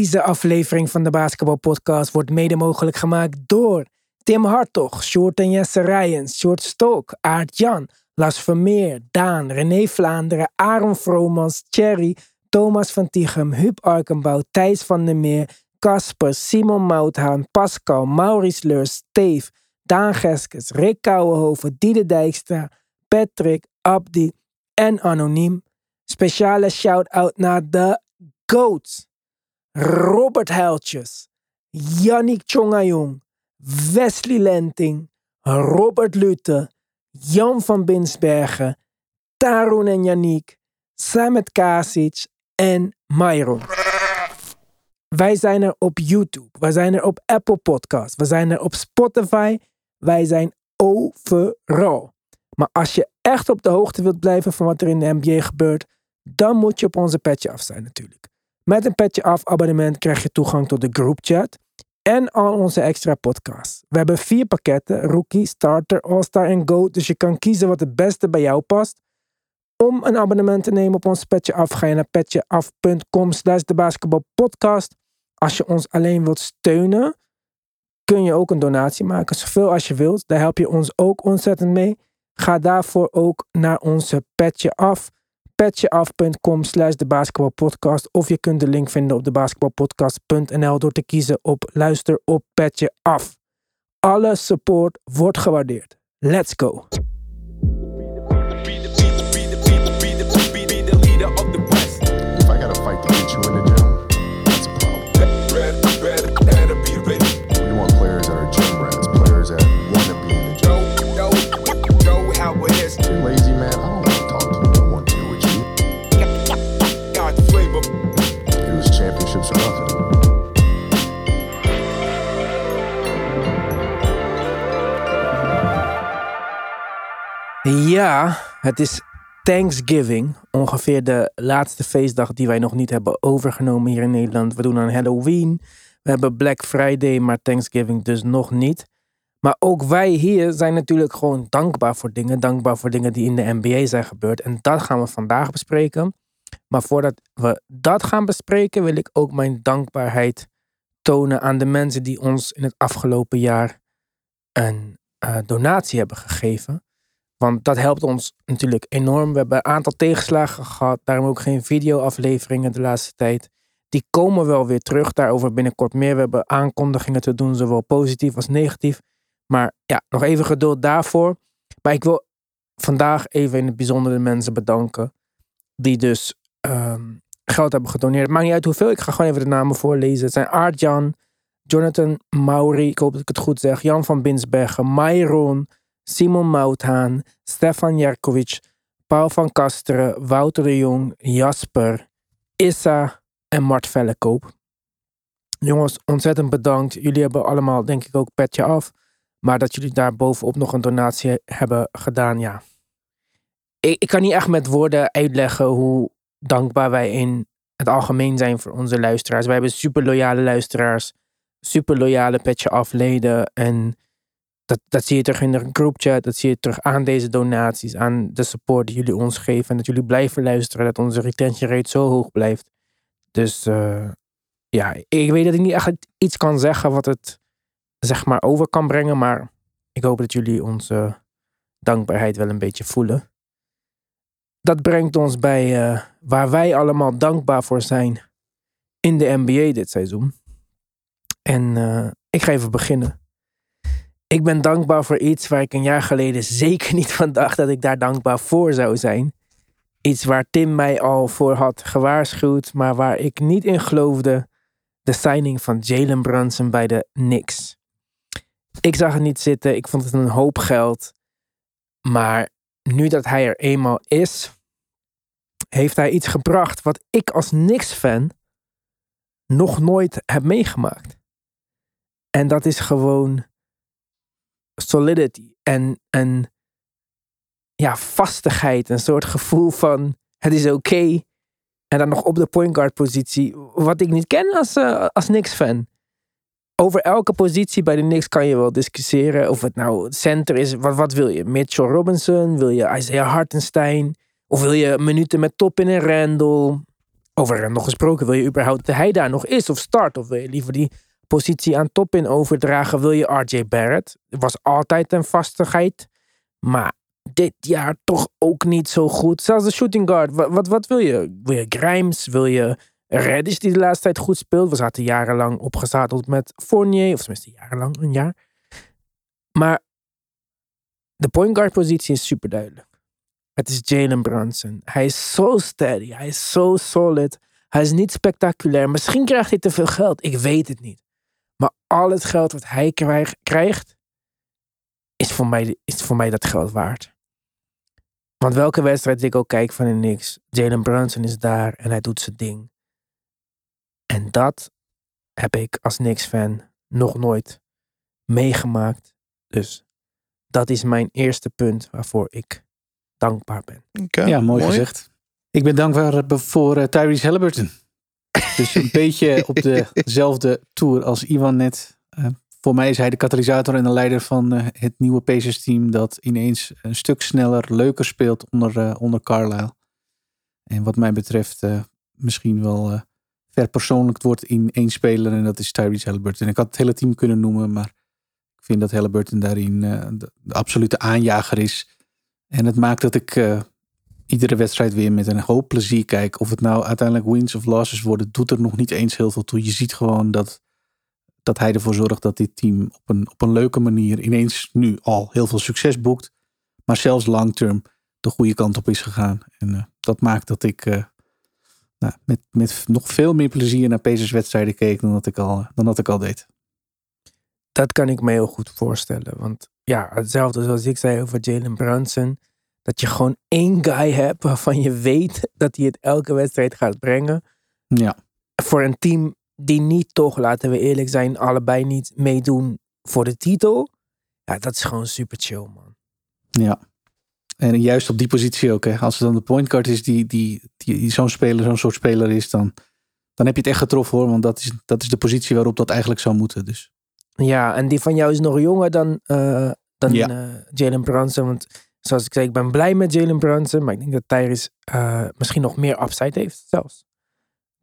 Deze aflevering van de Basketbalpodcast wordt mede mogelijk gemaakt door Tim Hartog, Short en Jesse Rijens, Short Stok, Aart Jan, Las Vermeer, Daan, René Vlaanderen, Aaron Vromans, Thierry, Thomas van Tichem, Huub Arkenbouw, Thijs van der Meer, Casper, Simon Mouthaan, Pascal, Maurice Leurs, Steve, Daan Geskes, Rick Kouwenhoven, Diede Dijkstra, Patrick, Abdi en Anoniem. Speciale shout-out naar de GOATs. Robert Heiltjes, Yannick Chongayong, Wesley Lenting, Robert Lute, Jan van Binsbergen, Tarun en Yannick, Samet Kasic en Myron. Wij zijn er op YouTube, wij zijn er op Apple Podcasts, we zijn er op Spotify, wij zijn overal. Maar als je echt op de hoogte wilt blijven van wat er in de NBA gebeurt, dan moet je op onze petje af zijn natuurlijk. Met een petje af abonnement krijg je toegang tot de groupchat en al onze extra podcasts. We hebben vier pakketten: Rookie, Starter, All-Star en Go. Dus je kan kiezen wat het beste bij jou past. Om een abonnement te nemen op ons petje af, ga je naar petjeaf.com slash de basketbalpodcast. Als je ons alleen wilt steunen, kun je ook een donatie maken. Zoveel als je wilt. Daar help je ons ook ontzettend mee. Ga daarvoor ook naar onze petje af petjeaf.com slash de basketbalpodcast. Of je kunt de link vinden op de basketbalpodcast.nl door te kiezen op luister op petje af. Alle support wordt gewaardeerd. Let's go! Ja, het is Thanksgiving. Ongeveer de laatste feestdag die wij nog niet hebben overgenomen hier in Nederland. We doen aan Halloween. We hebben Black Friday, maar Thanksgiving dus nog niet. Maar ook wij hier zijn natuurlijk gewoon dankbaar voor dingen. Dankbaar voor dingen die in de NBA zijn gebeurd. En dat gaan we vandaag bespreken. Maar voordat we dat gaan bespreken, wil ik ook mijn dankbaarheid tonen aan de mensen die ons in het afgelopen jaar een eh, donatie hebben gegeven. Want dat helpt ons natuurlijk enorm. We hebben een aantal tegenslagen gehad. Daarom ook geen videoafleveringen de laatste tijd. Die komen wel weer terug. Daarover binnenkort meer. We hebben aankondigingen te doen, zowel positief als negatief. Maar ja, nog even geduld daarvoor. Maar ik wil vandaag even in het bijzonder de mensen bedanken. Die dus ehm, geld hebben gedoneerd. Het maakt niet uit hoeveel. Ik ga gewoon even de namen voorlezen. Het zijn Aart-Jan, Jonathan Maury. Ik hoop dat ik het goed zeg. Jan van Binsbergen, Myron, Simon Mouthaan, Stefan Jerkovic, Paul van Kasteren, Wouter de Jong, Jasper, Issa en Mart Vellekoop. Jongens, ontzettend bedankt. Jullie hebben allemaal, denk ik, ook petje af. Maar dat jullie daar bovenop nog een donatie hebben gedaan, ja. Ik, ik kan niet echt met woorden uitleggen hoe dankbaar wij in het algemeen zijn voor onze luisteraars. Wij hebben super loyale luisteraars, super loyale petje afleden. En dat, dat zie je terug in de groupchat, dat zie je terug aan deze donaties, aan de support die jullie ons geven. En dat jullie blijven luisteren, dat onze retention rate zo hoog blijft. Dus eh, ja, ik weet dat ik niet echt iets kan zeggen wat het zeg maar over kan brengen. Maar ik hoop dat jullie onze dankbaarheid wel een beetje voelen. Dat brengt ons bij eh, waar wij allemaal dankbaar voor zijn in de NBA dit seizoen. En eh, ik ga even beginnen. Ik ben dankbaar voor iets waar ik een jaar geleden zeker niet van dacht dat ik daar dankbaar voor zou zijn. Iets waar Tim mij al voor had gewaarschuwd, maar waar ik niet in geloofde. De signing van Jalen Brunson bij de Knicks. Ik zag het niet zitten, ik vond het een hoop geld. Maar nu dat hij er eenmaal is, heeft hij iets gebracht wat ik als Knicks-fan nog nooit heb meegemaakt. En dat is gewoon solidity en, en ja, vastigheid. Een soort gevoel van het is oké. En dan nog op de point guard positie. Wat ik niet ken als, uh, als Knicks-fan. Over elke positie bij de Knicks kan je wel discussiëren. Of het nou center is. Wat, wat wil je? Mitchell Robinson? Wil je Isaiah Hartenstein? Of wil je minuten met Toppin en Randall? over Randall gesproken, wil je überhaupt dat hij daar nog is of start? Of wil je liever die positie aan top in overdragen? Wil je RJ Barrett? Was altijd een vastigheid. Maar dit jaar toch ook niet zo goed. Zelfs de shooting guard. Wat, wat, wil je? Wil je Grimes? Wil je Reddish die de laatste tijd goed speelt? We zaten jarenlang opgezadeld met Fournier. Of tenminste jarenlang, een jaar. Maar de point guard positie is super duidelijk. Het is Jalen Brunson. Hij is zo steady. Hij is zo solid. Hij is niet spectaculair. Misschien krijgt hij te veel geld. Ik weet het niet. Maar al het geld wat hij krijgt, is voor mij, is voor mij dat geld waard. Want welke wedstrijd ik ook kijk van de Knicks, Jalen Brunson is daar en hij doet zijn ding. En dat heb ik als Knicks-fan nog nooit meegemaakt. Dus dat is mijn eerste punt waarvoor ik dankbaar ben. ja, mooi, gezegd. Ik ben dankbaar voor uh, Tyrese Halliburton. Dus een beetje op dezelfde tour als Ivan net. Uh, voor mij is hij de katalysator en de leider van uh, het nieuwe Pacers team dat ineens een stuk sneller, leuker speelt onder, onder Carlisle. En wat mij betreft misschien wel verpersoonlijkt wordt in één speler en dat is Tyrese Halliburton. Ik had het hele team kunnen noemen, maar ik vind dat Halliburton daarin de, de absolute aanjager is. En het maakt dat ik iedere wedstrijd weer met een hoop plezier kijk. Of het nou uiteindelijk wins of losses worden, doet er nog niet eens heel veel toe. Je ziet gewoon dat, dat hij ervoor zorgt dat dit team op een, op een leuke manier ineens nu al heel veel succes boekt. Maar zelfs long term de goede kant op is gegaan. En uh, dat maakt dat ik uh, nou, met, met nog veel meer plezier naar Pacers wedstrijden keek dan dat ik al, dan dat ik al deed. Dat kan ik me heel goed voorstellen. Want ja, hetzelfde zoals ik zei over Jalen Brunson. Dat je gewoon één guy hebt waarvan je weet dat hij het elke wedstrijd gaat brengen. Ja. Voor een team die niet toch, laten we eerlijk zijn, allebei niet meedoen voor de titel. Ja, dat is gewoon super chill, man. Ja. En juist op die positie ook. Hè. Als het dan de point guard is die, die, die, zo'n speler, zo'n soort speler is, dan, dan heb je het echt getroffen hoor. Want dat is, dat is de positie waarop dat eigenlijk zou moeten. Dus. Ja, en die van jou is nog jonger dan, uh, dan uh, Jalen Brunson. Want zoals ik zei, ik ben blij met Jalen Brunson. Maar ik denk dat Tyrese uh, misschien nog meer upside heeft zelfs.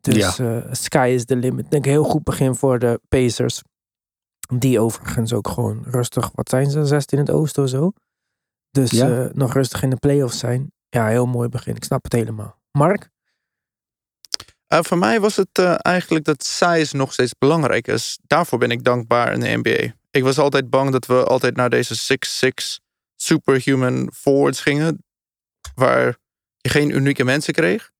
Dus ja. sky is the limit. Ik denk een heel goed begin voor de Pacers. Die overigens ook gewoon rustig, wat zijn ze, zesde in het oosten of zo. Dus ja. nog rustig in de playoffs zijn. Ja, heel mooi begin. Ik snap het helemaal. Mark? Uh, voor mij was het uh, eigenlijk dat size nog steeds belangrijk is. Daarvoor ben ik dankbaar in de NBA. Ik was altijd bang dat we altijd naar deze 6'6 superhuman forwards gingen. Waar je geen unieke mensen kreeg.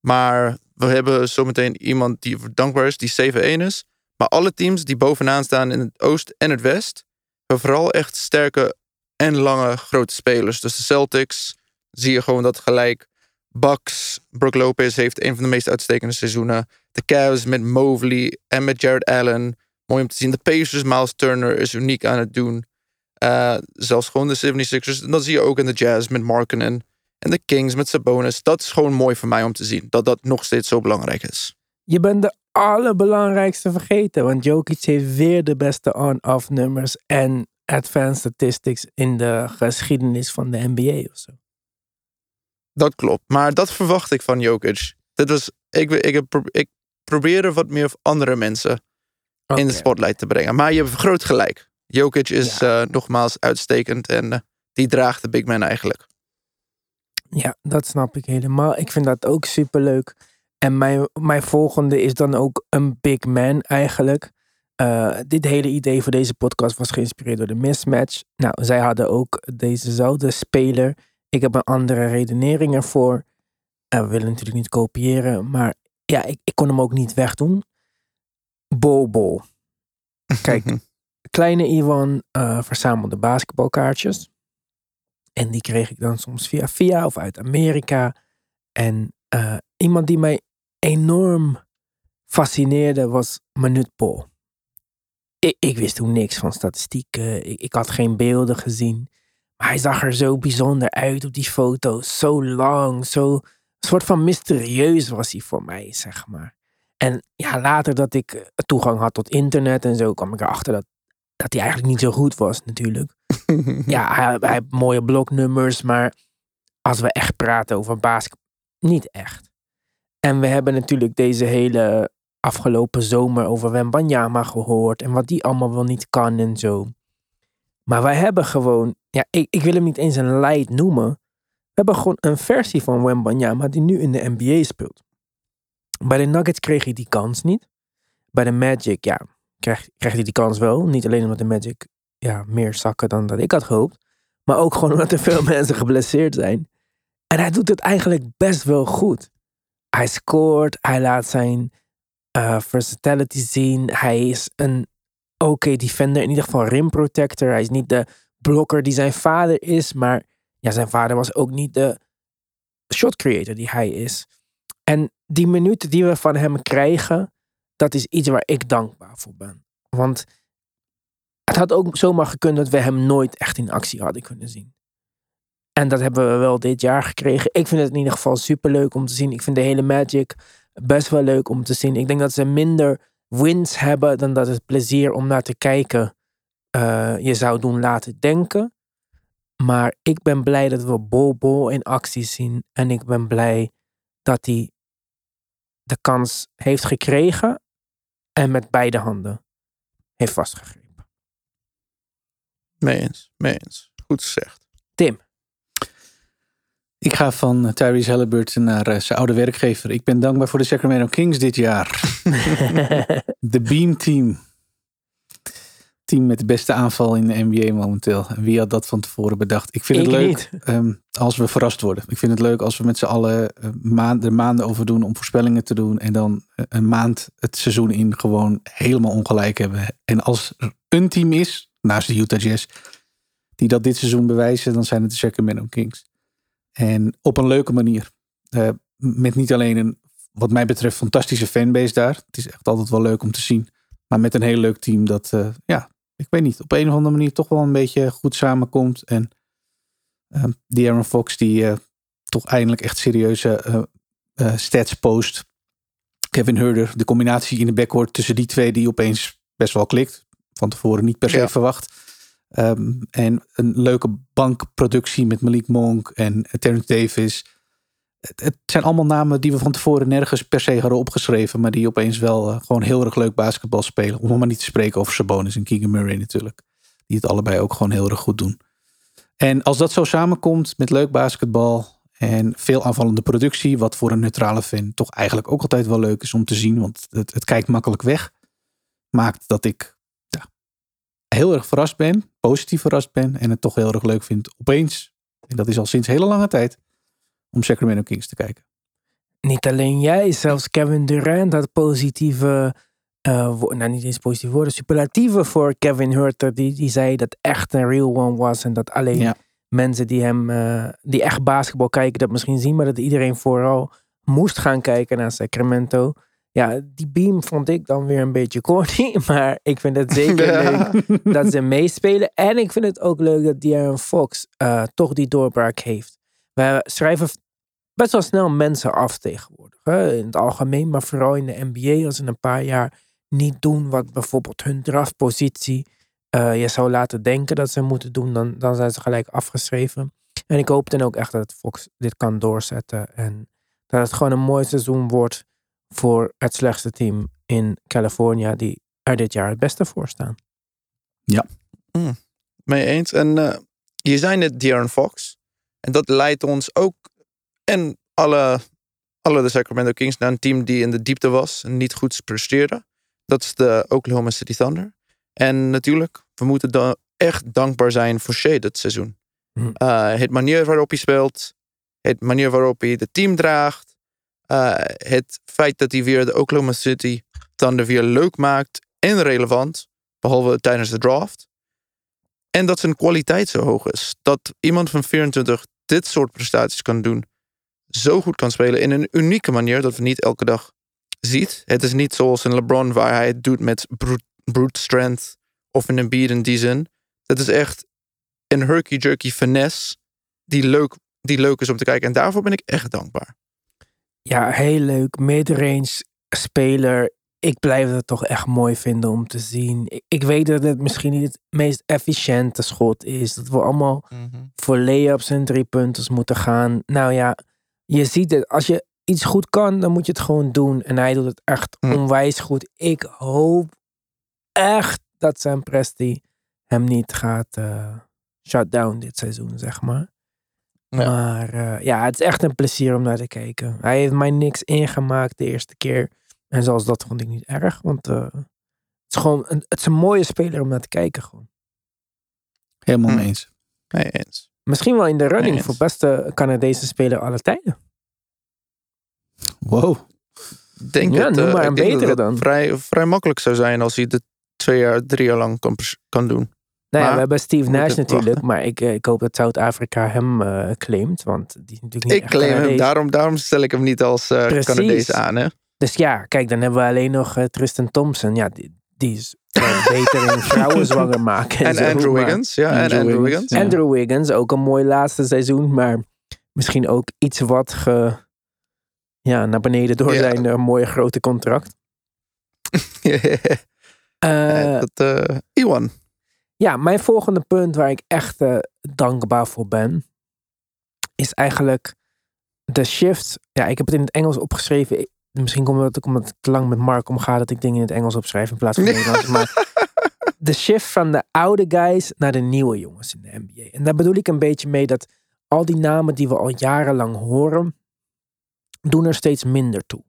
Maar we hebben zometeen iemand die dankbaar is, die 7-1 is. Maar alle teams die bovenaan staan in het oost en het west. hebben vooral echt sterke en lange grote spelers. Dus de Celtics zie je gewoon dat gelijk Bucks, Brook Lopez heeft een van de meest uitstekende seizoenen. De Cavs met Mobley en met Jared Allen. Mooi om te zien. De Pacers, Miles Turner is uniek aan het doen. Uh, zelfs gewoon de 76ers. En dat zie je ook in de Jazz met Markkinen. En de Kings met Sabonis. Dat is gewoon mooi voor mij om te zien. Dat dat nog steeds zo belangrijk is. Je bent de allerbelangrijkste vergeten. Want Jokic heeft weer de beste on-off nummers. En advanced statistics in de geschiedenis van de NBA of zo. Dat klopt. Maar dat verwacht ik van Jokic. Dit was, ik, ik, ik, ik probeerde wat meer andere mensen in de spotlight te brengen. Maar je hebt groot gelijk. Jokic is eh, nogmaals uitstekend en uh, die draagt de big man eigenlijk. Ja, dat snap ik helemaal. Ik vind dat ook super leuk. En mijn, mijn volgende is dan ook een big man eigenlijk. Uh, dit hele idee voor deze podcast was geïnspireerd door de mismatch. Nou, zij hadden ook dezezelfde speler ik heb een andere redenering ervoor. En we willen natuurlijk niet kopiëren, maar ja, ik, ik kon hem ook niet wegdoen. Bobo. Kijk, kleine Ivan uh, verzamelde basketbalkaartjes. En die kreeg ik dan soms via via of uit Amerika. En uh, iemand die mij enorm fascineerde was Manute Bol. Ik, ik, wist toen niks van statistieken. Ik, ik had geen beelden gezien hij zag er zo bijzonder uit op die foto's. Zo lang, zo een soort van mysterieus was hij voor mij, zeg maar. En ja, later dat ik eh, toegang had tot internet en zo, kwam ik erachter dat, dat hij eigenlijk niet zo goed was, natuurlijk. ja, hij, hij heeft mooie bloknummers, maar als we echt praten over basketbal, niet echt. En we hebben natuurlijk deze hele afgelopen zomer over Wembanyama gehoord. En wat die allemaal wel niet kan en zo. Maar wij hebben gewoon, ja, ik, ik wil hem niet eens een light noemen. We hebben gewoon een versie van Wembanyama die nu in de NBA speelt. Bij de Nuggets kreeg hij die kans niet. Bij de Magic, ja, krijgt krijgt hij die kans wel. Niet alleen omdat de Magic ja, meer zakken dan dat ik had gehoopt. Maar ook gewoon omdat er veel mensen geblesseerd zijn. En hij doet het eigenlijk best wel goed. Hij scoort, hij laat zijn eh, versatility zien. Hij is een oké defender, in ieder geval rim protector. Hij is niet de blokker die zijn vader is, maar ja, zijn vader was ook niet de shot creator die hij is. En die minuten die we van hem krijgen, dat is iets waar ik dankbaar voor ben. Want het had ook zomaar gekund dat we hem nooit echt in actie hadden kunnen zien. En dat hebben we wel dit jaar gekregen. Ik vind het in ieder geval super leuk om te zien. Ik vind de hele Magic best wel leuk om te zien. Ik denk dat ze minder wins hebben dan dat het plezier om naar te kijken eh, je zou doen laten denken. Maar ik ben blij dat we Bol in actie zien. En ik ben blij dat hij de kans heeft gekregen en met beide handen heeft vastgegrepen. Mee eens, mee eens. Goed gezegd. Tim. Ik ga van Tyrese Halliburton naar uh, zijn oude werkgever. Ik ben dankbaar voor de Sacramento Kings dit jaar. De Beam Team. Team met de beste aanval in de NBA momenteel. En wie had dat van tevoren bedacht? Ik vind Ik het leuk ehm, als we verrast worden. Ik vind het leuk als we met z'n allen eh, maand, er maanden over doen om voorspellingen te doen. En dan eh, een maand het seizoen in gewoon helemaal ongelijk hebben. En als er een team is, naast de Utah Jazz, die dat dit seizoen bewijzen, dan zijn het de Sacramento Kings. En op een leuke manier. Eh, met niet alleen een, wat mij betreft, fantastische fanbase daar. Het is echt altijd wel leuk om te zien. Maar met een heel leuk team dat, ja, ik weet niet, op een of andere manier toch wel een beetje goed samenkomt. En uh, die Aaron Fox die eh, toch eindelijk echt serieuze eh, eh, stats post. Kevin Herder, de combinatie in de backcourt tussen die twee die opeens best wel klikt. Van tevoren niet per se Ja. verwacht. Ehm, en een leuke bankproductie met Malik Monk en Terrence Davis. Het, zijn allemaal namen die we van tevoren nergens per se hadden opgeschreven. Maar die opeens wel eh, gewoon heel erg leuk basketbal spelen. Om maar niet te spreken over Sabonis en Keegan Murray natuurlijk. Die het allebei ook gewoon heel erg goed doen. En als dat zo samenkomt met leuk basketbal en veel aanvallende productie. Wat voor een neutrale fan toch eigenlijk ook altijd wel leuk is om te zien. Want het, het kijkt makkelijk weg. Maakt dat ik ja, heel erg verrast ben. Positief verrast ben. En het toch heel erg leuk vind opeens. En dat is al sinds hele lange tijd. Om Sacramento Kings te kijken. Niet alleen jij, zelfs Kevin Durant had positieve, wo- nou niet eens positieve woorden, superlatieven voor Kevin Hurter. Die, die zei dat echt een real one was en dat alleen Ja. mensen die hem, eh, die echt basketbal kijken, dat misschien zien, maar dat iedereen vooral moest gaan kijken naar Sacramento. Ja, die beam vond ik dan weer een beetje corny, maar ik vind het zeker Ja. leuk dat ze meespelen. En ik vind het ook leuk dat De'Aaron Fox eh, toch die doorbraak heeft. We schrijven best wel snel mensen af tegenwoordig. Hè? In het algemeen, maar vooral in de NBA. Als ze een paar jaar niet doen wat bijvoorbeeld hun draftpositie eh, je zou laten denken dat ze moeten doen, dan, dan zijn ze gelijk afgeschreven. En ik hoop dan ook echt dat Fox dit kan doorzetten. En dat het gewoon een mooi seizoen wordt voor het slechtste team in California, die er dit jaar het beste voor staan. Mee eens. En eh, je zei net De'Aaron Fox. En dat leidt ons ook en alle, alle de Sacramento Kings naar een team die in de diepte was en niet goed presteerde. Dat is de Oklahoma City Thunder. En natuurlijk, we moeten dan echt dankbaar zijn voor Shea dit seizoen. Hm. Eh, het manier waarop hij speelt, het manier waarop hij het team draagt, eh, het feit dat hij weer de Oklahoma City Thunder weer leuk maakt en relevant, behalve tijdens de draft. En dat zijn kwaliteit zo hoog is. Dat iemand van 24 dit soort prestaties kan doen. Zo goed kan spelen in een unieke manier dat we niet elke dag ziet. Het is niet zoals een LeBron waar hij het doet met brute, strength of een Embiid in die zin. Het is echt een herky-jerky finesse die leuk, die leuk is om te kijken. En daarvoor ben ik echt dankbaar. Ja, heel leuk. Midrange speler. Ik blijf het toch echt mooi vinden om te zien. Ik, ik weet dat het misschien niet het meest efficiënte schot is. Dat we allemaal voor layups en drie punten moeten gaan. Nou ja, je ziet het. Als je iets goed kan, dan moet je het gewoon doen. En hij doet het echt Hm. onwijs goed. Ik hoop echt dat zijn Presti hem niet gaat eh shut down dit seizoen, zeg maar. Ja. Maar eh, ja, het is echt een plezier om naar te kijken. Hij heeft mij niks ingemaakt de eerste keer. En zelfs dat vond ik niet erg, want eh, het is gewoon een, het is een mooie speler om naar te kijken. Gewoon. Helemaal Hm. mee eens. Nee, eens. Misschien wel in de running voor beste Canadese speler aller tijden. Wow. Ik Denk Ja, het, noem eh, maar ik een denk dat betere het dan. Vrij, vrij makkelijk zou zijn als hij dit twee jaar, drie jaar lang kan, kan doen. Nou ja, Maar we hebben Steve Nash natuurlijk, wachten. maar ik, eh, ik hoop dat Zuid-Afrika hem eh, claimt, want die is natuurlijk niet Ik echt claim hem, daarom, daarom stel ik hem niet als eh Precies. Canadees aan. Hè? Dus ja, kijk, dan hebben we alleen nog eh, Tristan Thompson. Ja, die, die is beter in vrouwen zwanger maken. En, zo, Andrew maar- Wiggins. Ja, en Andrew Andrew Wiggins. Andrew Wiggins, ook een mooi laatste seizoen, maar misschien ook iets wat ge, ja, naar beneden door Ja. zijn eh, mooie grote contract. Eh, dat, Iwan. Ja, mijn volgende punt waar ik echt dankbaar voor ben, is eigenlijk de shift. Ja, ik heb het in het Engels opgeschreven. Misschien komt het ook omdat ik te lang met Mark omga dat ik dingen in het Engels opschrijf in plaats van Nee. Nederlands. Maar de shift van de oude guys naar de nieuwe jongens in de NBA. En daar bedoel ik een beetje mee dat al die namen die we al jarenlang horen, doen er steeds minder toe.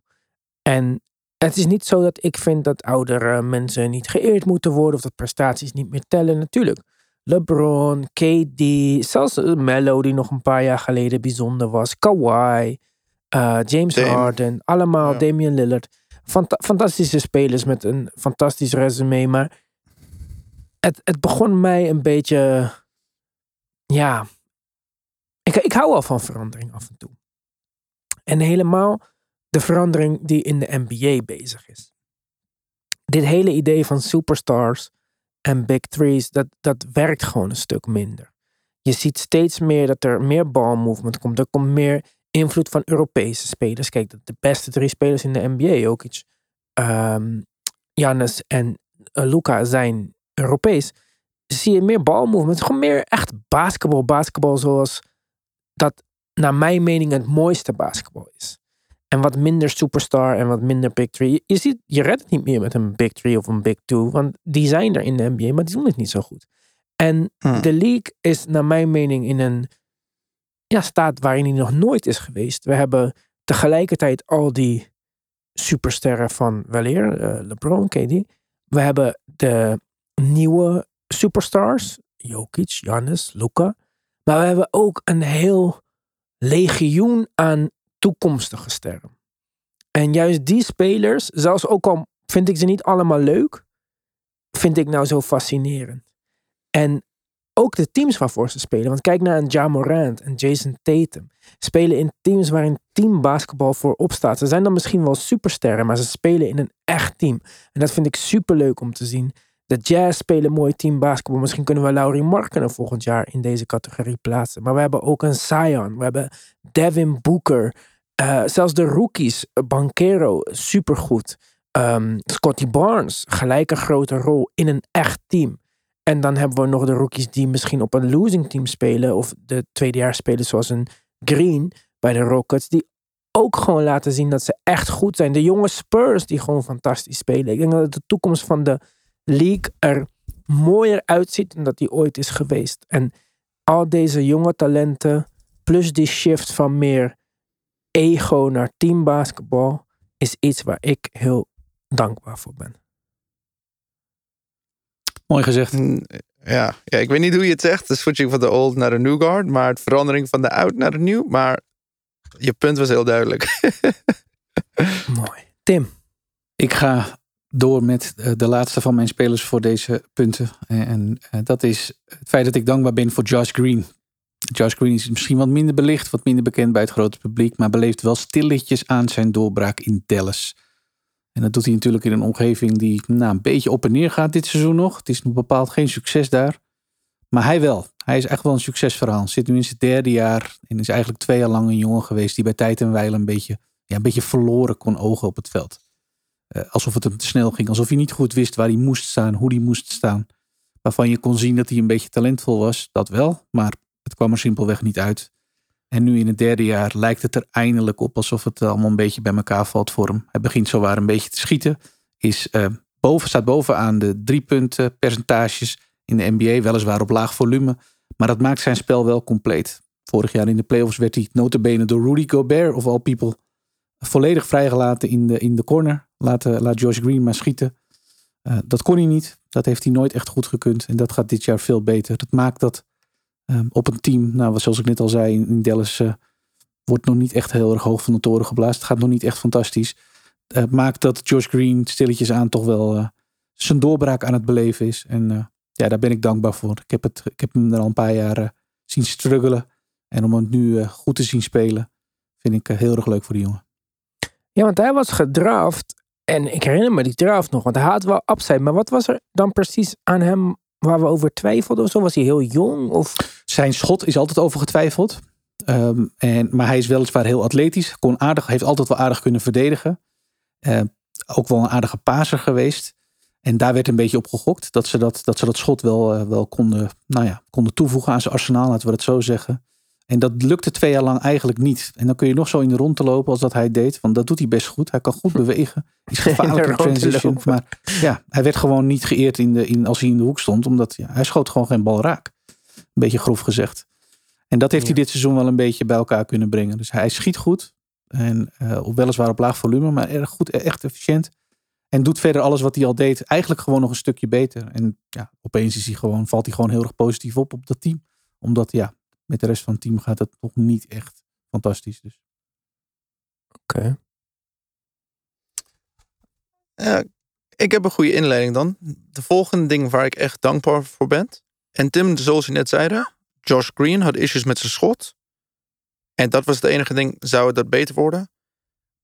En het is niet zo dat ik vind dat oudere mensen niet geëerd moeten worden of dat prestaties niet meer tellen. Natuurlijk. LeBron, KD, zelfs Melo die nog een paar jaar geleden bijzonder was. Kawhi, eh, James Dame. Harden, allemaal Ja. Damian Lillard. Fanta- fantastische spelers met een fantastisch resume. Maar het, het begon mij een beetje... Ja, ik, ik hou wel van verandering af en toe. En helemaal de verandering die in de NBA bezig is. Dit hele idee van superstars en big threes, dat, dat werkt gewoon een stuk minder. Je ziet steeds meer dat er meer ballmovement komt. Er komt meer invloed van Europese spelers. Kijk, de- beste drie spelers in de NBA, ook iets. Jannes en eh, Luca zijn Europees. Zie je meer balmovement. Gewoon meer echt basketbal. Basketbal zoals dat naar mijn mening het mooiste basketbal is. En wat minder superstar en wat minder big three. Je, je ziet, je redt het niet meer met een big three of een big two. Want die zijn er in de NBA, maar die doen het niet zo goed. En Hm. de league is naar mijn mening in een ja, staat waarin hij nog nooit is geweest. We hebben tegelijkertijd al die supersterren van weleer, eh, LeBron, KD. We hebben de nieuwe superstars, Jokic, Giannis, Luka. Maar we hebben ook een heel legioen aan toekomstige sterren. En juist die spelers, zelfs ook al vind ik ze niet allemaal leuk, vind ik nou zo fascinerend. En ook de teams waarvoor ze spelen. Want kijk naar een Ja Morant en Jason Tatum. Spelen in teams waarin teambasketbal voorop staat. Ze zijn dan misschien wel supersterren, maar ze spelen in een echt team. En dat vind ik super leuk om te zien. De Jazz spelen mooi teambasketbal. Misschien kunnen we Laurie Markkinen volgend jaar in deze categorie plaatsen. Maar we hebben ook een Zion. We hebben Devin Booker. Eh, zelfs de rookies, Banquero, supergoed. Ehm Scotty Barnes, gelijk een grote rol in een echt team. En dan hebben we nog de rookies die misschien op een losing team spelen. Of de tweedejaars spelen zoals een Green bij de Rockets. Die ook gewoon laten zien dat ze echt goed zijn. De jonge Spurs die gewoon fantastisch spelen. Ik denk dat de toekomst van de league er mooier uitziet dan dat die ooit is geweest. En al deze jonge talenten, plus die shift van meer ego naar teambasketbal, is iets waar ik heel dankbaar voor ben. Mooi gezegd. Ja. ja, ik weet niet hoe je het zegt. De switching van de old naar de new guard. Maar het verandering van de oud naar de new. Maar je punt was heel duidelijk. Mooi. Tim. Ik ga door met eh, de laatste van mijn spelers voor deze punten. En, en eh, dat is het feit dat ik dankbaar ben voor Josh Green. Josh Green is misschien wat minder belicht, wat minder bekend bij het grote publiek, maar beleeft wel stilletjes aan zijn doorbraak in Dallas. En dat doet hij natuurlijk in een omgeving die nou, een beetje op en neer gaat dit seizoen nog. Het is bepaald geen succes daar. Maar hij wel. Hij is echt wel een succesverhaal. Zit nu in zijn derde jaar en is eigenlijk twee jaar lang een jongen geweest die bij tijd en wijle een beetje, ja, een beetje verloren kon ogen op het veld. Eh, alsof het hem te snel ging. Alsof hij niet goed wist waar hij moest staan, hoe hij moest staan. Waarvan je kon zien dat hij een beetje talentvol was, dat wel. Maar het kwam er simpelweg niet uit. En nu in het derde jaar lijkt het er eindelijk op alsof het allemaal een beetje bij elkaar valt voor hem. Hij begint zowaar een beetje te schieten. Is, uh, boven, staat bovenaan de drie punten percentages in de NBA. Weliswaar op laag volume. Maar dat maakt zijn spel wel compleet. Vorig jaar in de playoffs werd hij notabene door Rudy Gobert of all people volledig vrijgelaten in de, in de corner. Laat, laat Josh Green maar schieten. Uh, dat kon hij niet. Dat heeft hij nooit echt goed gekund. En dat gaat dit jaar veel beter. Dat maakt dat um, op een team, nou, zoals ik net al zei, in, Dallas uh, wordt nog niet echt heel erg hoog van de toren geblazen. Het gaat nog niet echt fantastisch. Uh, maakt dat Josh Green stilletjes aan toch wel zijn doorbraak aan het beleven is. En ja, daar ben ik dankbaar voor. Ik heb, het, ik heb hem er al een paar jaar zien struggelen. En om hem nu goed te zien spelen, vind ik heel erg leuk voor die jongen. Ja, want hij was gedraft. En ik herinner me die draft nog, want hij had wel upside. Maar wat was er dan precies aan hem waar we over twijfelden of zo? Was hij heel jong? Of? Zijn schot is altijd over getwijfeld. Um, en, maar hij is weliswaar heel atletisch. Kon aardig, heeft altijd wel aardig kunnen verdedigen. Uh, ook wel een aardige paser geweest. En daar werd een beetje op gegokt. Dat ze dat, dat, ze dat schot wel, uh, wel konden, nou ja, konden toevoegen aan zijn arsenaal, laten we het zo zeggen. En dat lukte twee jaar lang eigenlijk niet. En dan kun je nog zo in de rond te lopen als dat hij deed. Want dat doet hij best goed. Hij kan goed bewegen. Hij is gevaarlijk in transition. Maar ja, hij werd gewoon niet geëerd in de, in, als hij in de hoek stond. Omdat ja, hij schoot gewoon geen bal raak. Een beetje grof gezegd. En dat heeft hij dit seizoen wel een beetje bij elkaar kunnen brengen. Dus hij schiet goed. En uh, weliswaar op laag volume, maar erg goed, echt efficiënt. En doet verder alles wat hij al deed, eigenlijk gewoon nog een stukje beter. En ja, opeens is hij gewoon, valt hij gewoon heel erg positief op op dat team. Omdat ja, met de rest van het team gaat het nog niet echt fantastisch. Dus. Oké. Okay. ik heb een goede inleiding dan. De volgende ding waar ik echt dankbaar voor ben. En Tim, zoals je net zeiden, Josh Green had issues met zijn schot. En dat was het enige ding, zou het dat beter worden?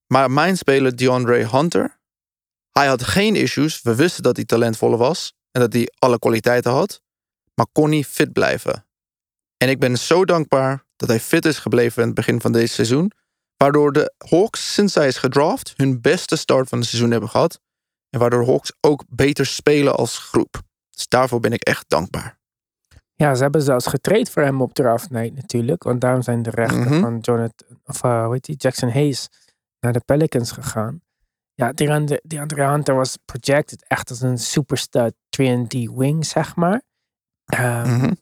Maar mijn speler DeAndre Hunter, hij had geen issues. We wisten dat hij talentvolle was en dat hij alle kwaliteiten had. Maar kon niet fit blijven. En ik ben zo dankbaar dat hij fit is gebleven in het begin van deze seizoen. Waardoor de Hawks, sinds hij is gedraft, hun beste start van het seizoen hebben gehad. En waardoor Hawks ook beter spelen als groep. Dus daarvoor ben ik echt dankbaar. Ja, ze hebben zelfs getraind voor hem op draft night natuurlijk. Want daarom zijn de rechten mm -hmm. van Jonathan, of uh, hoe heet die, Jackson Hayes naar de Pelicans gegaan. Ja, die andere, die andere Hunter was projected echt als een superstar 3D wing, zeg maar. Mm -hmm.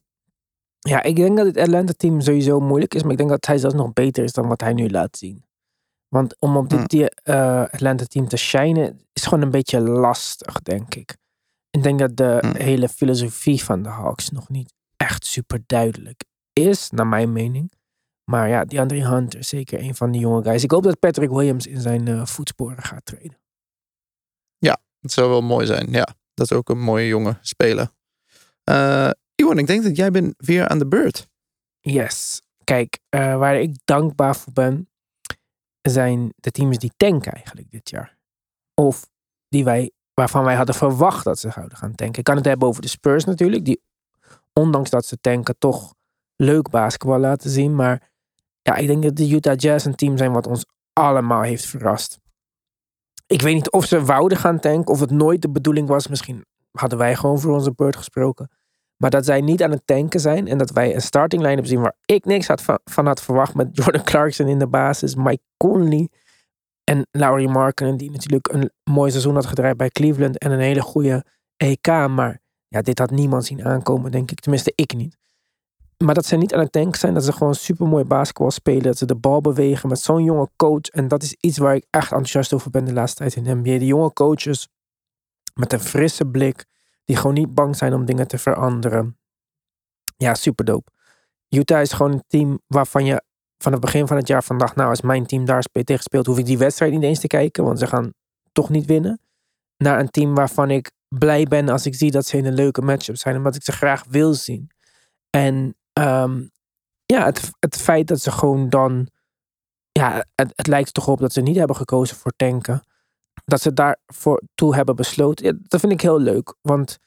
Ja, ik denk dat het Atlanta-team sowieso moeilijk is. Maar ik denk dat hij zelfs nog beter is dan wat hij nu laat zien. Want om op dit uh, Atlanta-team te shinen is gewoon een beetje lastig, denk ik. Ik denk dat de Hmm. hele filosofie van de Hawks nog niet echt super duidelijk is, naar mijn mening. Maar ja, die Andre Hunter is zeker een van die jonge guys. Ik hoop dat Patrick Williams in zijn uh, voetsporen gaat treden. Het zou wel mooi zijn. Ja, dat is ook een mooie jonge speler. Uh, Iwan, ik denk dat jij bent weer aan de beurt. Yes. Kijk, uh, waar ik dankbaar voor ben, zijn de teams die tanken eigenlijk dit jaar. Of die wij, waarvan wij hadden verwacht dat ze zouden gaan tanken. Ik kan het hebben over de Spurs natuurlijk, die ondanks dat ze tanken toch leuk basketbal laten zien. Maar ja, ik denk dat de Utah Jazz een team zijn wat ons allemaal heeft verrast. Ik weet niet of ze wouden gaan tanken, of het nooit de bedoeling was. Misschien hadden wij gewoon voor onze beurt gesproken. Maar dat zij niet aan het tanken zijn en dat wij een starting line-up zien waar ik niks had van, van had verwacht met Jordan Clarkson in de basis, Mike Conley en Laurie Markkinen die natuurlijk een mooi seizoen had gedraaid bij Cleveland en een hele goede EK. Maar ja, dit had niemand zien aankomen, denk ik. Tenminste, ik niet. Maar dat ze niet aan het tanken zijn, dat ze gewoon super mooi basketbal spelen, dat ze de bal bewegen met zo'n jonge coach. En dat is iets waar ik echt enthousiast over ben de laatste tijd in de NBA. De jonge coaches met een frisse blik die gewoon niet bang zijn om dingen te veranderen. Ja, super dope. Utah is gewoon een team waarvan je van het begin van het jaar van dacht, nou als mijn team daar tegen speelt, hoef ik die wedstrijd niet eens te kijken, want ze gaan toch niet winnen. Naar een team waarvan ik blij ben als ik zie dat ze in een leuke matchup zijn, omdat ik ze graag wil zien. En um, ja, het, het feit dat ze gewoon dan, ja, het, het lijkt toch op dat ze niet hebben gekozen voor tanken dat ze daarvoor toe hebben besloten. Ja, dat vind ik heel leuk. Want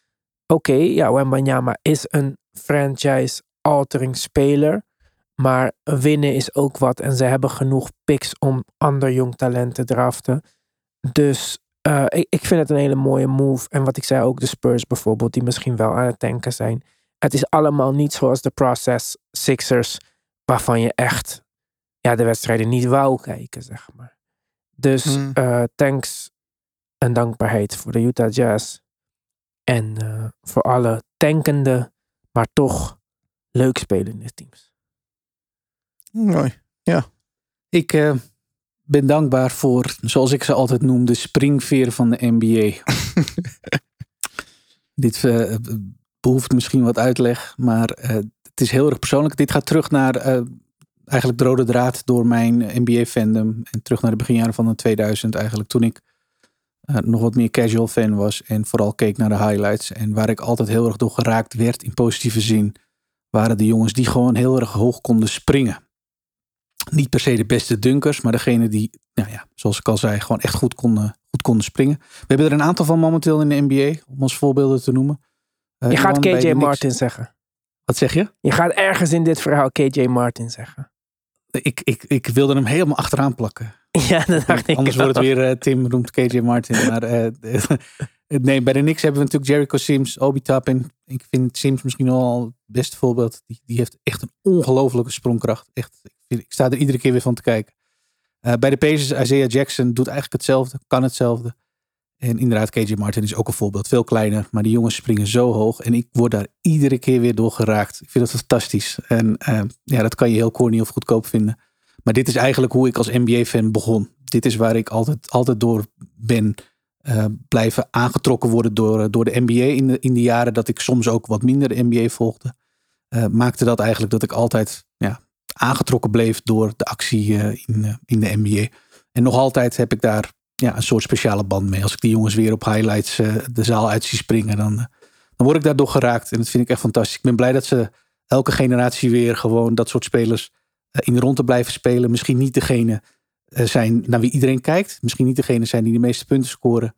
oké, okay, ja, Wembanyama is een franchise-altering speler. Maar winnen is ook wat. En ze hebben genoeg picks om ander jong talent te draften. Dus uh, ik, ik vind het een hele mooie move. En wat ik zei, ook de Spurs bijvoorbeeld, die misschien wel aan het tanken zijn. Het is allemaal niet zoals de Process Sixers, waarvan je echt ja, de wedstrijden niet wou kijken, zeg maar. Dus Hmm. eh, thanks en dankbaarheid voor de Utah Jazz. En eh, voor alle tankende, maar toch leuk spelende teams. Mooi. Ik eh, ben dankbaar voor, zoals ik ze altijd noem, de springveer van de NBA. Dit eh, behoeft misschien wat uitleg, maar eh, het is heel erg persoonlijk. Dit gaat terug naar eh, eigenlijk de rode draad door mijn NBA-fandom. En terug naar de beginjaren van de 2000 eigenlijk. Toen ik eh, nog wat meer casual fan was en vooral keek naar de highlights. En waar ik altijd heel erg door geraakt werd in positieve zin, waren de jongens die gewoon heel erg hoog konden springen niet per se de beste dunkers, maar degene die, nou ja, zoals ik al zei, gewoon echt goed konden, goed konden springen. We hebben er een aantal van momenteel in de NBA, om als voorbeelden te noemen. Eh, Je gaat KJ. Martin zeggen. Wat zeg je? Je gaat ergens in dit verhaal KJ Martin zeggen. Ik, ik, ik wilde hem helemaal achteraan plakken. Ja, dat dacht ik Anders al. wordt het weer eh, Tim noemt KJ Martin. Maar eh, nee, bij de Knicks hebben we natuurlijk Jericho Sims, Obi Toppin. Ik vind Sims misschien wel het beste voorbeeld. Die, die heeft echt een ongelofelijke sprongkracht. Echt, ik sta er iedere keer weer van te kijken. Eh, bij de Pacers, Isaiah Jackson doet eigenlijk hetzelfde, kan hetzelfde. En inderdaad, KJ Martin is ook een voorbeeld. Veel kleiner, maar die jongens springen zo hoog. En ik word daar iedere keer weer door geraakt. Ik vind dat fantastisch. En eh, ja, dat kan je heel corny of goedkoop vinden. Maar dit is eigenlijk hoe ik als NBA-fan begon. Dit is waar ik altijd, altijd door ben eh, blijven aangetrokken worden door, eh, door de NBA. In de, in de jaren dat ik soms ook wat minder de NBA volgde. maakte dat eigenlijk dat ik altijd ja, aangetrokken bleef door de actie in, in de NBA. En nog altijd heb ik daar ja, een soort speciale band mee. Als ik die jongens weer op highlights eh, de zaal uit zie springen, dan, eh, dan word ik daardoor geraakt. En dat vind ik echt fantastisch. Ik ben blij dat ze elke generatie weer gewoon dat soort spelers eh, in de rondte blijven spelen. Misschien niet degene eh, zijn naar wie iedereen kijkt. Misschien niet degene zijn die de meeste punten scoren.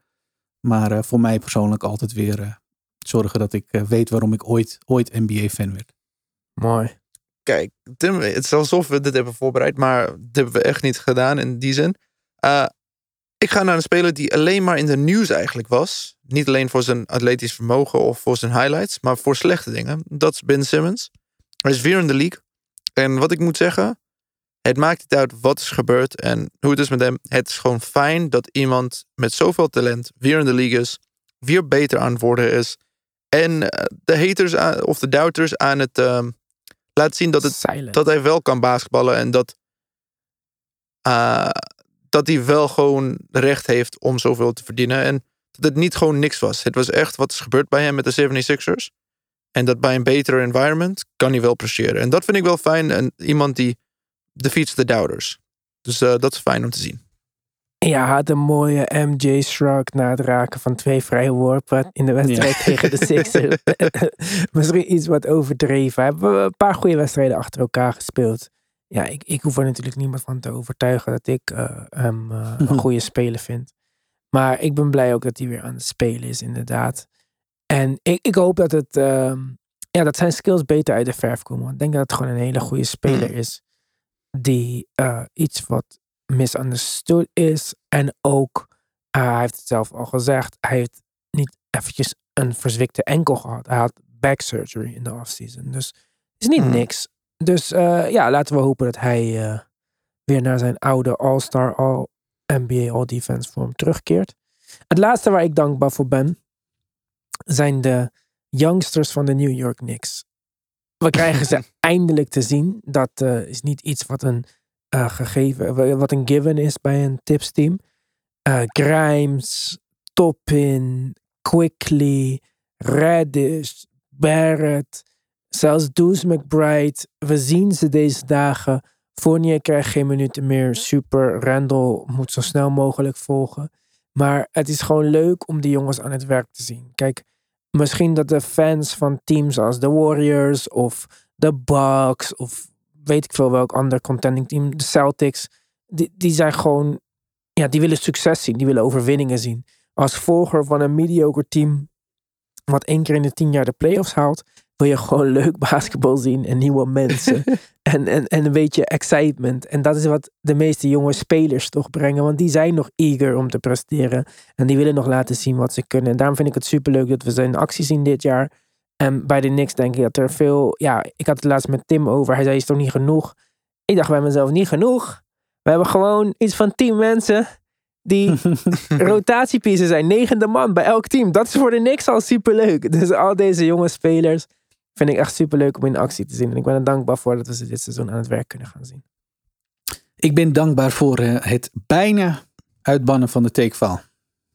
Maar eh, voor mij persoonlijk altijd weer zorgen dat ik eh, weet waarom ik ooit, ooit NBA-fan werd. Mooi. Kijk, Tim, het is alsof we dit hebben voorbereid, maar dit hebben we echt niet gedaan in die zin. Ik ga naar een speler die alleen maar in de nieuws eigenlijk was. Niet alleen voor zijn atletisch vermogen of voor zijn highlights, maar voor slechte dingen. Dat is Ben Simmons. Hij is weer in de league. En wat ik moet zeggen, het maakt niet uit wat is gebeurd en hoe het is met hem. Het is gewoon fijn dat iemand met zoveel talent weer in de league is, weer beter aan het worden is. En eh, de haters aan- of de doubters aan het ehm, laten zien dat, het, Silent. dat hij wel kan basketballen en dat, eh, dat hij wel gewoon recht heeft om zoveel te verdienen. En dat het niet gewoon niks was. Het was echt wat is gebeurd bij hem met de 76ers. En dat bij een betere environment kan hij wel presteren. En dat vind ik wel fijn. En iemand die defeats de doubters. Dus eh, dat is fijn om te zien. Ja, had een mooie MJ shrug na het raken van twee vrije worpen in de wedstrijd Ja. tegen de Sixers. Misschien iets wat overdreven. Hebben we een paar goede wedstrijden achter elkaar gespeeld. Ja, ik, ik hoef er natuurlijk niemand van te overtuigen dat ik eh, hem eh, een goede speler vind. Maar ik ben blij ook dat hij weer aan het spelen is, inderdaad. En ik, ik hoop dat het, ehm, ja, dat zijn skills beter uit de verf komen. Want ik denk dat het gewoon een hele goede speler is. Die eh, iets wat misunderstood is. En ook, hij heeft het zelf al gezegd, hij heeft niet eventjes een verzwikte enkel gehad. Hij had back surgery in de offseason. Dus het is niet Mhm. niks. Dus eh, ja, laten we hopen dat hij eh, weer naar zijn oude All-Star, All-NBA, All-Defense vorm terugkeert. Het laatste waar ik dankbaar voor ben, zijn de youngsters van de New York Knicks. We krijgen ze eindelijk te zien. Dat eh, is niet iets wat een gegeven, wat een given is bij een tipsteam. Grimes, Toppin, Quickly, Reddish, Barrett, zelfs Deuce McBride. We zien ze deze dagen. Fournier krijgt geen minuten meer. Super. Randall moet zo snel mogelijk volgen. Maar het is gewoon leuk om die jongens aan het werk te zien. Kijk, misschien dat de fans van teams als de Warriors of de Bucks of weet ik veel welk ander contending team, de Celtics, die, die zijn gewoon, ja, die willen succes zien, die willen overwinningen zien. Als volger van een mediocre team, wat één keer in de tien jaar de playoffs haalt, wil je gewoon leuk basketbal zien en nieuwe mensen. en, en, en een beetje excitement. En dat is wat de meeste jonge spelers toch brengen, want die zijn nog eager om te presteren. En die willen nog laten zien wat ze kunnen. En daarom vind ik het superleuk dat we ze in actie zien dit jaar. En bij de Knicks denk ik dat er veel... Ja, ik had het laatst met Tim over. Hij zei, is toch niet genoeg? Ik dacht bij mezelf, niet genoeg. We hebben gewoon iets van tien mensen die rotatiepiezen zijn. Negende man bij elk team. Dat is voor de niks al superleuk. Dus al deze jonge spelers vind ik echt superleuk om in actie te zien. En ik ben er dankbaar voor dat we ze dit seizoen aan het werk kunnen gaan zien. Ik ben dankbaar voor eh, het bijna uitbannen van de takeval.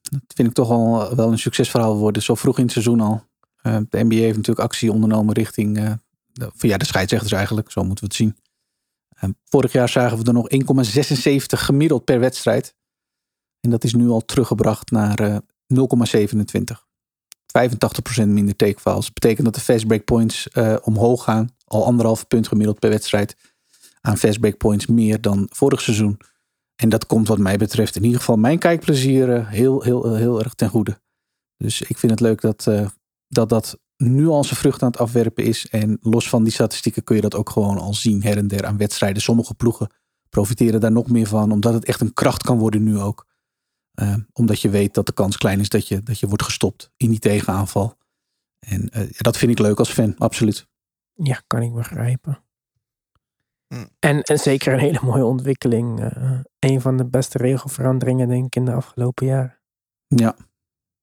Dat vind ik toch al wel een succesverhaal worden. Zo vroeg in het seizoen al. Eh, de NBA heeft natuurlijk actie ondernomen richting eh, de, ja, de scheidsrechters eigenlijk. Zo moeten we het zien. Vorig jaar zagen we er nog 1,76 gemiddeld per wedstrijd. En dat is nu al teruggebracht naar 0,27. 85% minder takefouls. Dat betekent dat de fast break points omhoog gaan. Al anderhalf punt gemiddeld per wedstrijd. Aan fast break points meer dan vorig seizoen. En dat komt wat mij betreft in ieder geval mijn kijkplezier heel, heel, heel erg ten goede. Dus ik vind het leuk dat, dat dat nu al zijn vrucht aan het afwerpen is. En los van die statistieken kun je dat ook gewoon al zien her en der aan wedstrijden. Sommige ploegen profiteren daar nog meer van, omdat het echt een kracht kan worden nu ook. Uh, omdat je weet dat de kans klein is dat je, dat je wordt gestopt in die tegenaanval. En uh, dat vind ik leuk als fan, absoluut. Ja, kan ik begrijpen. Mm. En, en zeker een hele mooie ontwikkeling. Uh, een van de beste regelveranderingen, denk ik, in de afgelopen jaren. Ja.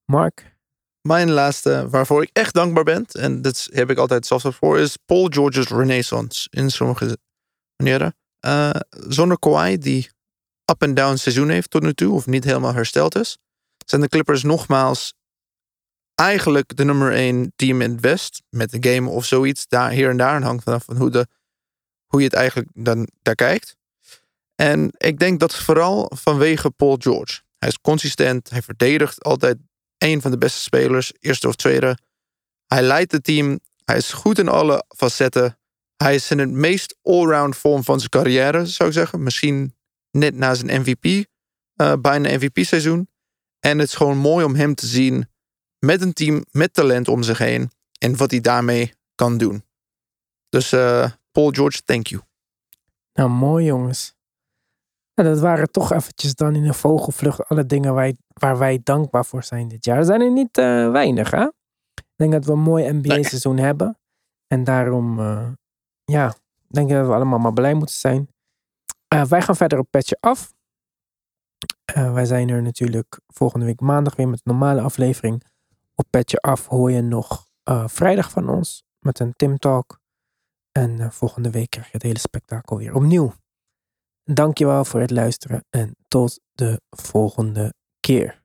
Mark? Mijn laatste, waarvoor ik echt dankbaar ben, en dat heb ik altijd zelfs voor, is Paul George's Renaissance in sommige manieren. Uh, zonder Kawhi, die up en down seizoen heeft tot nu toe, of niet helemaal hersteld is, zijn de Clippers nogmaals eigenlijk de nummer één team in het West. Met een game of zoiets, daar, hier en daar, en hangt vanaf van hoe, de, hoe je het eigenlijk dan daar kijkt. En ik denk dat vooral vanwege Paul George. Hij is consistent, hij verdedigt altijd een van de beste spelers, eerste of tweede. Hij leidt het team. Hij is goed in alle facetten. Hij is in het meest allround vorm van zijn carrière, zou ik zeggen. Misschien net na zijn MVP, uh, eh, bijna MVP-seizoen. En het is gewoon mooi om hem te zien met een team met talent om zich heen. En wat hij daarmee kan doen. Dus uh, Paul George, thank you. Nou, mooi jongens. Nou, dat waren toch eventjes dan in een vogelvlucht alle dingen waar, waar wij dankbaar voor zijn dit jaar. Er zijn er niet uh, weinig, hè? Ik denk dat we een mooi NBA-seizoen hebben. En daarom, uh, ja, denk ik dat we allemaal maar blij moeten zijn. Uh, wij gaan verder op Petje Af. wij zijn er natuurlijk volgende week maandag weer met een normale aflevering. Op Petje Af hoor je nog vrijdag van ons met een Tim Talk. En volgende week krijg je het hele spektakel weer opnieuw. Dankjewel voor het luisteren en tot de volgende keer.